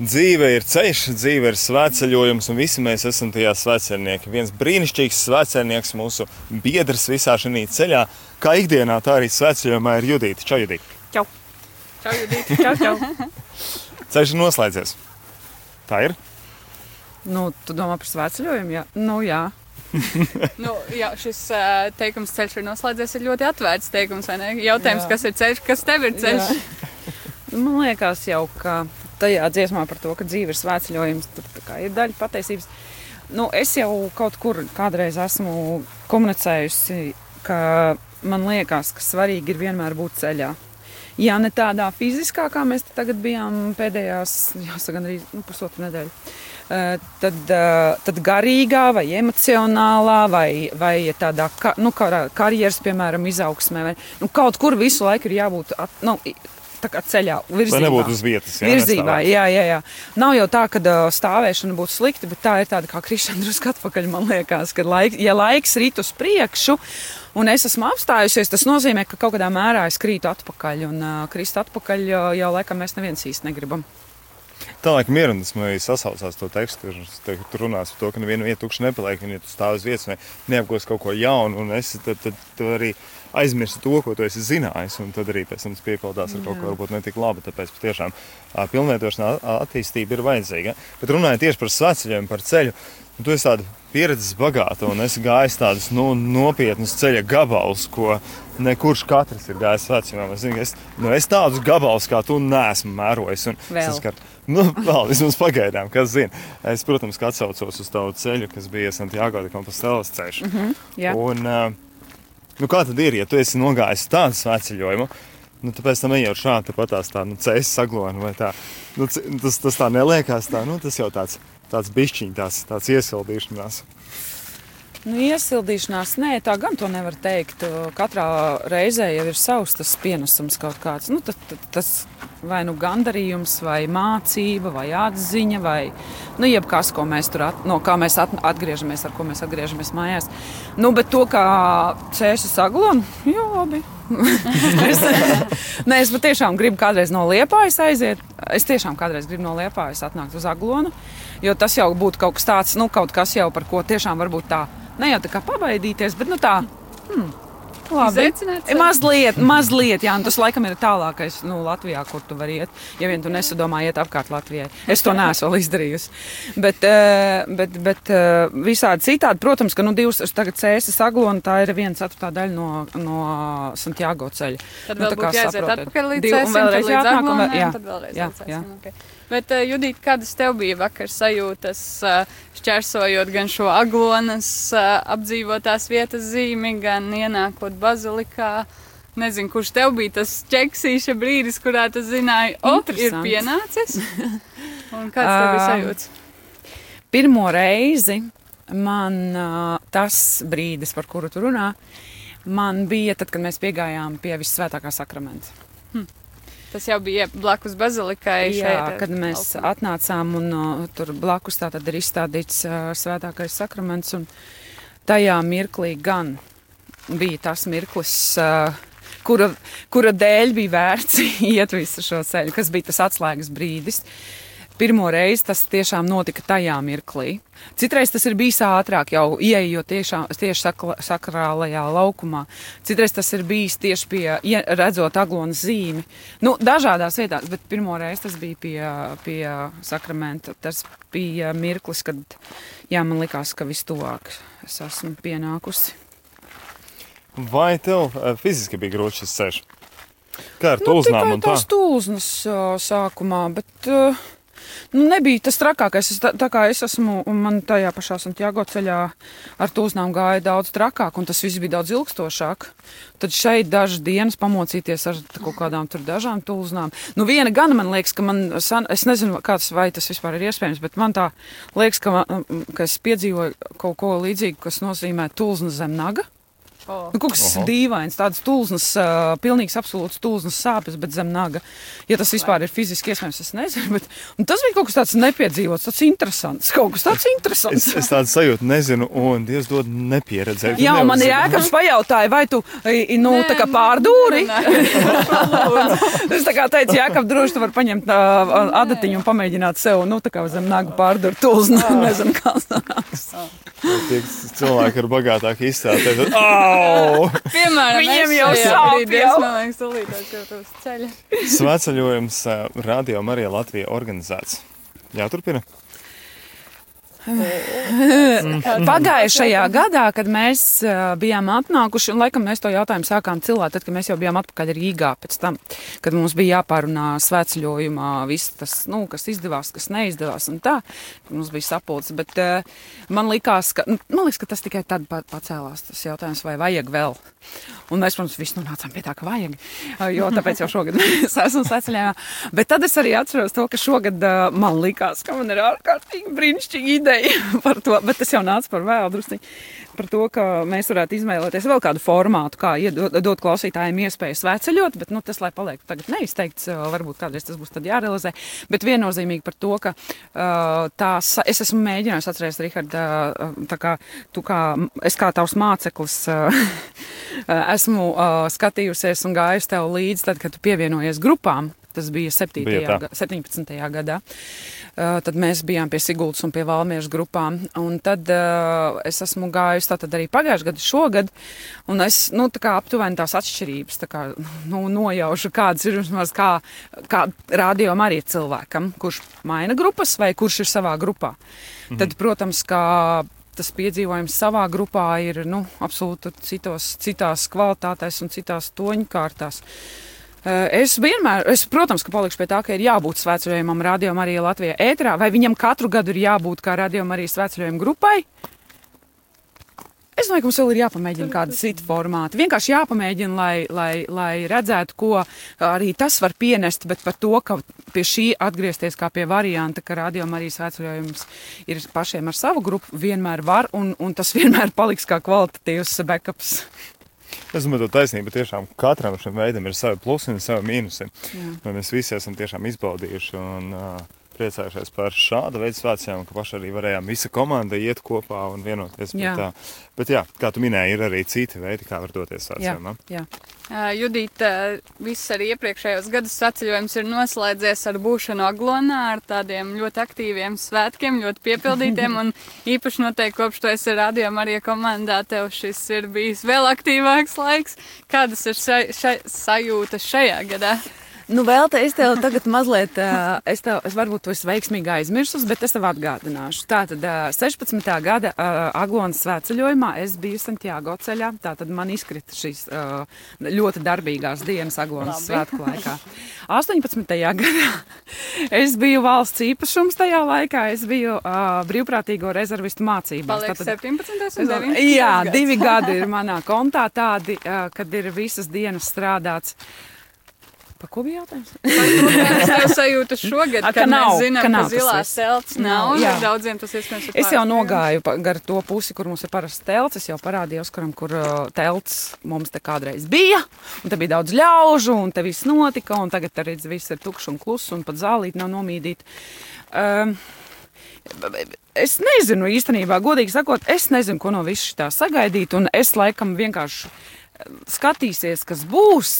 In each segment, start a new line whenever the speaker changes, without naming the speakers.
Dzīve ir ceļš, dzīve ir svētceļojums, un visi mēs esam tajā svētceļnieki. Viens brīnišķīgs svētceļnieks, mūsu biedrs visā šajā ceļā, kā ikdienā, tā arī svētceļojumā ir Judita. Čau, Judita!
Čau! Čau, Judita! Čau, čau!
Ceļš ir noslēdzies. Tā ir.
Nu, tu domā par svētceļojumu? Jā, nu, jā.
nu, jā, šis uh, teikums, ceļš ir noslēdzies, ir ļoti atvērts teikums. Jautājums, jā. kas ir ceļš, kas tev ir ceļš?
Man liekas, jau ka tajā dziesmā par to, ka dzīve ir svētceļojums, tur ir daļa patiesības. Nu, es jau kaut kur kādreiz esmu komunicējusi, ka man liekas, ka svarīgi ir vienmēr būt ceļā. Ja ne tādā fiziskā, kā mēs tagad bijām pēdējās, jāsaka, arī nu, pusotru nedēļu, eh, tad, eh, tad garīgā vai emocionālā vai, vai tādā nu, karjeras, piemēram, izaugsmē, vai nu, kaut kur visu laiku ir jābūt at, nu, ceļā, virzībā.
Lai nebūtu uz vietas.
Jā, virzībā, jā, jā, jā. Nav jau tā, ka stāvēšana būtu slikta, bet tā ir tāda kā krišana drusku atpakaļ. Man liekas, ka laik, ja laiks rīt uz priekšu. Un es esmu apstājusies, tas nozīmē, ka kaut kādā mērā es krītu atpakaļ. Un uh, krist atpakaļ jau, jau laikam mēs neviens īsti negribam.
Tā laikam ir, un esmu sasaucās to tekstu. Tur, tur runās par to, ka neviena vieta tukša nepaliek, un ja tu stāv uz vietas, neapgūsi kaut ko jaunu, un es tad, tad, tad arī aizmirsti to, ko tu esi zinājis, un tad arī pēc tam piepildās ar kaut ko varbūt ne tik labi. Tāpēc patiešām pilnveidošana attīstība ir vajadzīga. Bet runājot tieši par sveceļiem, par ceļu, nu, tu esi tāda pieredzes bagāta un esi gājis tādus nu, nopietnus ceļa gabalus, ko nekurš katrs ir gājis vecumā. Es, es, nu, es tādus gabalus kā tu nesmu mērojis. Es skar, nu, vēl vismaz pagaidām, kas zina. Es, protams, atsaucos uz tavu ceļu, kas bija Santiago de Compostelas ceļš. Mm -hmm, yeah. un, uh, Nu, kā tad ir, ja tu esi nogājis tādu svētceļojumu? Nu, tāpēc tam ejot šādi, tāpat tās tā, nu, ceļš saglona vai tā. Nu, tas, tas tā neliekās tā, nu, tas jau tāds, tāds bišķiņ, tāds, tāds iesildīšanās.
Nu, iesildīšanās, nē, tā gan to nevar teikt. Katrā reizē jau ir savs tas pienesums kaut kāds. Nu, tad, tad, tas vai nu gandarījums, vai mācība, vai atziņa, vai nu, jebkas, ko mēs tur at, no mēs at, atgriežamies, ar ko mēs atgriežamies mājās. Nu, bet to, kā cēši saglon, jā, labi. es, nē, es patiešām gribu kādreiz no liepājas aiziet. Es tiešām kādreiz gribu no liepājas atnākt uz aglonu, jo tas jau būtu kaut kas tāds, nu, kaut kas jau par ko tiešām varbūt tā, ne jau tā kā pabaidīties, bet nu tā. Hmm, Labi. Mazliet, mazliet, jā, tas laikam ir tālākais nu, Latvijā, kur tu vari iet. Ja vien tu nesadomā iet apkārt Latvijai. Es to neesmu vēl izdarījusi. Bet, eh, bet, bet eh, visādi citādi, protams, ka nu, divas tagad cēsas aglona, tā ir viena ceturtā daļa no, no Santiago ceļa.
Tad nu, vēl būtu jāiet atpakaļ līdz cēsim. Un vēl, jā, tad vēlreiz jā, jā. Okay. Bet, uh, Judīt, kādas tev bija vakar sajūtas, uh, šķērsojot gan šo aglonas uh, apdzīvotās vietas zīmi, gan ienākot bazilikā? Nezinu, kurš tev bija tas ķeksīša brīdis, kurā tu zināji, o, ir pienācis? Un kāds tev bija sajūts?
Pirmo reizi man uh, tas brīdis, par kuru tu runā, man bija tad, kad mēs piegājām pie visvētākā sakramenta. Hm.
Tas jau bija blakus bazilikai.
Jā, šeit, kad mēs alkumā. atnācām un uh, tur blakus tā tad ir izstādīts uh, svētākais sakraments. Tajā mirklī gan bija tas mirklis, uh, kura, kura dēļ bija vērts iet visu šo ceļu, kas bija tas atslēgas brīdis. Uh, pirmo reizi tas tiešām notika tajā mirklī. Citreiz tas ir bijis ātrāk, jau ieejot tiešā, tieši sakla, sakrālajā laukumā. Citreiz tas ir bijis tieši pie, redzot aglonas zīmi. Nu, dažādās vietās, bet pirmo reizi tas bija pie, pie sakramenta. Tas bija mirklis, kad jā, man likās, ka vistuvāk es esmu pienākusi.
Vai tev eh, fiziski bija grūti šis ceļš? Kā ar nu, tulznām un tā?
Tas tulznas sākumā, bet uh, Nu, nebija tas trakākais. Es, tā, tā kā es esmu, un man tajā pašā Santiago ceļā ar tūznām gāja daudz trakāk, un tas viss bija daudz ilgstošāk. Tad šeit dažas dienas pamocīties ar kaut kādām tur dažām tūznām. Nu, viena gan man liekas, ka man, es nezinu, kāds vai tas vispār ir iespējams, bet man tā liekas, ka, man, ka es piedzīvoju kaut ko līdzīgu, kas nozīmē tūzna zem naga. Oh. Nu, kaut kas Oho. dīvains, tāds tulznas, uh, pilnīgs absolūts tulznas sāpes, bet zem naga. Ja tas vispār ir fiziski iespējams, es nezinu. Bet, tas bija kaut kas tāds nepiedzīvots, tāds interesants. Kaut kas tāds interesants.
es, es tādu sajūtu nezinu, un Dievs dod nepieredzēju.
Jā, man ir jēkabs pajautāja, vai tu, nu, Nē, tā kā pārdūri? es tā kā teicu, jēkab, droši tu vari paņemt uh, adatiņu un pamēģināt sev, nu, tā kā zem nagu pārdūri tulznu, nezinu, kā sanāks.
Tie cilvēki ir bagātāki izstāstīt. Oh!
Piemēram,
viņiem jau sāp.
Jau. Man liekas, tūlītās jau uz ceļa.
Svētceļojums Radio Marija Latvija organizēts. Jāturpina.
Pagājušajā gadā, kad mēs uh, bijām atnākuši, un laikam mēs to jautājumu sākām cilāt, tad, kad mēs jau bijām atpakaļ Rīgā pēc tam, kad mums bija jāpārunā svētceļojumā viss tas, nu, kas izdevās, kas neizdevās, un tā, mums bija sapulcs, bet uh, man likās, ka, nu, man liekas, ka tas tikai tad pacēlās tas jautājums, vai vajag vēl. Un mēs, protams, visi nonācām pie tā, ka vajag, jo tāpēc jau šogad mēs esam svētceļojumā. Bet tad es arī atceros to, ka šogad man likās, ka man ir ārkārtīgi brīnišķīgi ideja ideja par to, bet tas jau nāca par vēlu drusku. Par to, ka mēs varētu izvēlēties vēl kādu formātu, kā iedot, dot klausītājiem iespēju sveceļot, bet nu, tas, lai paliek tagad neizteikts, varbūt kādreiz tas būs jārealizē. Bet viennozīmīgi par to, ka tās, es esmu mēģinājis atcerēties, Rihard, tā kā tu kā, es kā tavs māceklis esmu skatījusies un gājusi tev līdzi, tad, kad tu pievienojies grupām. Tas bija 7. Bija 17. gadā. Uh, tad mēs bijām pie Sigultas un pie Valmiešu grupām. Un tad uh, es esmu gājusi tātad arī pagājušajā gadā, šogad. Un es nu, tā aptuveni tās atšķirības tā kā, nu, nojaušu, kādas ir vismaz kā, kā rādījumam arī cilvēkam, kurš maina grupas vai kurš ir savā grupā. Mhm. Tad, protams, kā tas piedzīvojums savā grupā ir nu, absolūti citos, citās kvalitātēs un citās toņkārtās. Uh, Eh, es vienmēr, es, protams, ka palikšu pie tā, ka ir jābūt svētceļojumam Radio Marija Latvijā ēterā, vai viņam katru gadu ir jābūt kā Radio Marijas svētceļojuma grupai. Es domāju, ka mums vēl ir jāpamēģina kāda cita formāta. Vienkārši jāpamēģina, lai, lai, lai redzētu, ko arī tas var pienest, bet par to, ka pie šī atgriezties kā pie varianta, ka Radio Marijas svētceļojums ir pašiem ar savu grupu, vienmēr var, un, un tas vienmēr paliks kā kvalitatīvs backups.
Es domāju, ka taisnība tiešām katram šim veidam ir savi plusi un savi mīnusi. Mēs visi esam tiešām izbaudījuši un uh, priecājušies par šādu veidu svētkiem, ka paši arī varējām visa komanda iet kopā un vienoties. Jā. Bet, tā, bet jā, kā tu minēji, ir arī citi veidi, kā var doties svētkiem.
Judita, viss arī iepriekšējos gadus saceļojums ir noslēdzies ar būšanu Aglonā, ar tādiem ļoti aktīviem svētkiem, ļoti piepildītiem, un īpaši noteikti kopš to esi rādījām arī komandā, tev šis ir bijis vēl aktīvāks laiks. Kādas ir šai, šai, sajūtas šajā gadā?
Nu, vēl te es tev tagad mazliet, es, tev, es varbūt to esmu veiksmīgi aizmirsus, bet es tev atgādināšu. Tātad 16. gada Aglonas svētceļojumā es biju Santiago ceļā, tātad man izkrita šīs ļoti darbīgās dienas Aglonas svētku laikā. 18. gadā es biju valsts īpašums tajā laikā, es biju brīvprātīgo rezervistu mācībās.
Paliek tātad 17. un 19.
Jā, divi gadi ir manā kontā tādi, kad ir visas dienas strādāts. Par ko bija jautājums?
Kādas tev sajūtas šogad? A, ka nav, mēs zinām, ka, nav, ka zilās telts nav. nav daudziem tas iespējams ir.
Es jau nogāju gar to pusi, kur mums ir parasts telts. Es jau parādīju Oskaram, kur uh, telts mums te kādreiz bija. Un te bija daudz ļaužu, un te viss notika. Un tagad arī viss ir tukšs un kluss, un pat zālīt nav nomīdīta. Um, Es nezinu īstenībā, godīgi sakot, es nezinu, ko no viss tā sagaidīt. Un es laikam vienkārši skatīsies, kas būs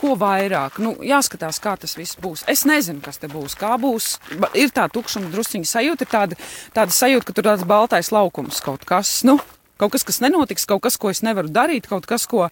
ko vairāk. Nu, jāskatās, kā tas viss būs. Es nezinu, kas te būs. Kā būs. Ir tā tukšuma drusciņa sajūta, ir tāda, tāda sajūta, ka tur tāds baltais laukums kaut kas. Nu, Kaut kas, kas nenotiks, kaut kas, ko es nevaru darīt, kaut kas, ko.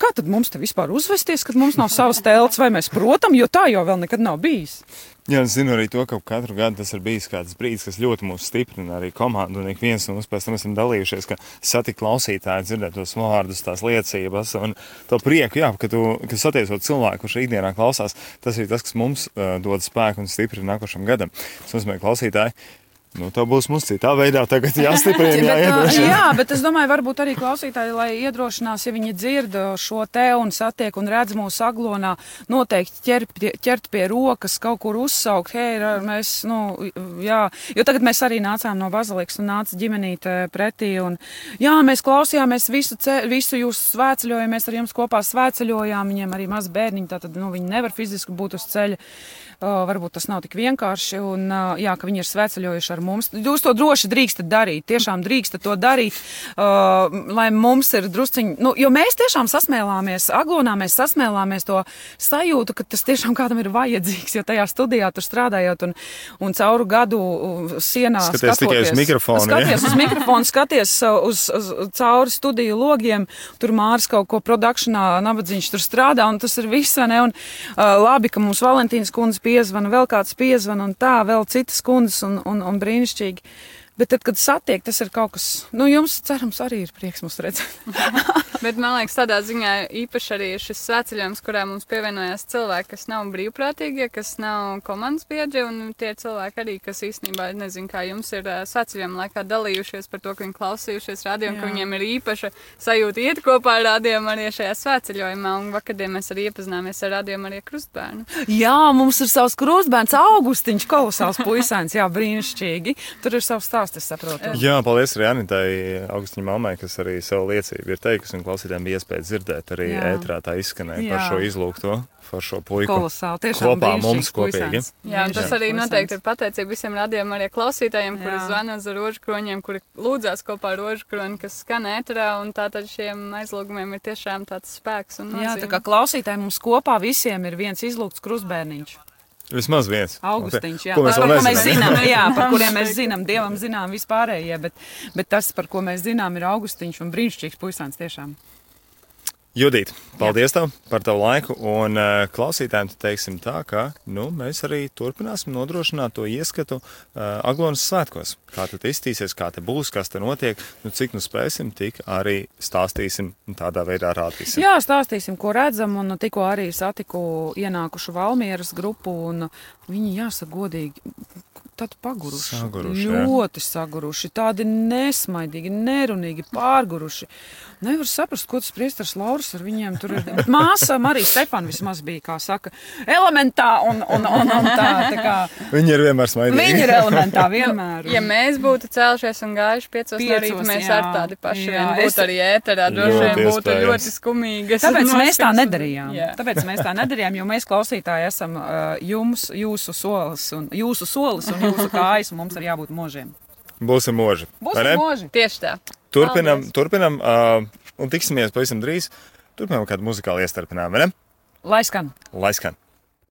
Kā tad mums te vispār uzvesties, kad mums nav savas telts, vai mēs protam, jo tā jau vēl nekad nav bijis?
Jā, es zinu arī to, ka katru gadu tas ir bijis kāds brīdis, kas ļoti mūs stiprina arī komandu. Un ik viens no mums pēc tam esam dalījušies, ka satikt klausītāji, dzirdēt tos vārdus, tās liecības un to prieku, jā, ka tu, ka satiecot cilvēku, kurš ikdienā klausās, tas ir tas, kas mums uh, dod spēku un stiprina nākošam gadam. Tas nozīmē, klausītāji, Nu, tā būs mums citā veidā, tagad jāstiprina.
bet, jā, bet es domāju, varbūt arī klausītāji, lai iedrošinās, ja viņi dzird šo te un satiek un redz mūsu aglonā, noteikti ķer, ķert pie rokas, kaut kur uzsaukt, hei, mēs, nu, jā, jo tagad mēs arī nācām no bazilikas un nāca ģimenīte pretī, un jā, mēs klausījāmies visu, ce, visu jūsu svētceļojumu, mēs ar jums kopā svētceļojām, viņiem arī maz bērniņi, tātad, nu, viņi nevar fiziski būt uz ceļa. Varbūt tas nav tik vienkārši, un jā, ka viņi ir sveceļojuši ar mums. Jūs to droši drīkstat darīt, tiešām drīkstat to darīt, lai mums ir drusciņi, nu, jo mēs tiešām sasmēlāmies, aglonā mēs sasmēlāmies to sajūtu, ka tas tiešām kādam ir vajadzīgs, jo tajā studijā tur strādājot un, un cauru gadu sienā
skaties skatoties, tikai uz mikrofonu.
Skaties uz mikrofonu, skaties uz, uz, uz cauri studiju logiem, tur Māris kaut ko produkšanā, nabadzīgs tur strādā, un tas ir viss, un uh, labi, ka mums Valentīnas kundze piezvana, vēl kāds piezvana un tā, vēl citas kundzes un, un, un brīnišķīgi. Bet tad, kad satiek, tas ir kaut kas, nu, jums, cerams, arī ir prieks mūs redzēt.
Bet man liekas, tādā ziņā īpaši arī šis svētceļojums, kurā mums pievienojās cilvēki, kas nav brīvprātīgie, kas nav komandas biedri, un tie cilvēki arī, kas īstenībā, nezinu, kā jums ir svētceļojuma laikā dalījušies par to, ka viņi klausījušies radio, un ka viņiem ir īpaša sajūta iet kopā ar radio arī šajā svētceļojumā, un vakardien mēs arī iepazināmies ar radio arī krustbērnu.
Jā, mums ir savs krustbērns Augustiņš, kolosāls puisēns, jā, brīnišķīgi. Tur ir savs stāsts es saprotu.
Jā, paldies arī Anitai Augustiņai Malmai, kas arī savu liecību ir teikusi, un klausītājiem bija iespēja dzirdēt arī Jā. ētrā tā izskanēja Jā. par šo izlūgto. Par šo puiku.
Kolosāli, tiešām
kopā mums kopīgi.
Jā, un tas Jā. arī noteikti ir pateicība visiem radījumiem, arī klausītājiem, kuri zvana uz rožkroņiem, kuri lūdzās kopā ar rožkroņu, kas skan ētrā, un tātad šiem aizlūgumiem ir tiešām tāds spēks un nozīme.
Jā, tā kā klausītāji mums kopā visiem ir viens izlūgts krustbērniņš.
Vismaz viens.
Augustiņš, jā, ko mēs, par, par ko mēs zinām, jā, par kuriem mēs zinām, Dievam zinām vispārējie, bet, bet tas, par ko mēs zinām, ir Augustiņš un brīnišķīgs puisāns tiešām.
Judīt, paldies tev par tavu laiku. Un uh, klausītājiem teiksim tā, ka nu, mēs arī turpināsim nodrošināt to ieskatu uh, Aglonas svētkos. Kā tad iztīsies, kā te būs, kas te notiek, nu, cik nu spēsim, tik arī stāstīsim un tādā veidā rādīsim.
Jā, stāstīsim, ko redzam. Un tikko arī satiku ienākušu Valmieras grupu, un viņi jāsaka godīgi tādi paguruši.
Saguruši,
ļoti jā. saguruši, tādi nesmaidīgi, nerunīgi, pārguruši. Nevar saprast, ko tas priesteris Lauris ar viņiem tur ir. Bet māsa Marija Stefana vismaz bija, kā saka, elementā un, un, un, un tā, tā kā.
Viņi ir vienmēr smaidīgi.
Viņi ir elementā vienmēr.
Ja mēs būtu cēlušies un gājuši piecos, piecos no rīta, mēs jā, ar tādi paši jā, vien būtu es... arī ēterā, droši vien būtu ļoti skumīgi.
Tāpēc mēs tā nedarījām. Jā. Tāpēc mēs tā nedarījām, jo mēs klausītāji esam uh, jums, jūsu solis un jūsu solis un jūsu kājas, un mums ir jābūt možiem.
Būsim moži.
Būsim moži.
Tieši tā.
Turpinam, Paldies. turpinam uh, un tiksimies pavisam drīz. Turpinām kādu muzikālu iestarpinājumu, vai ne?
Lai skan.
Lai skan.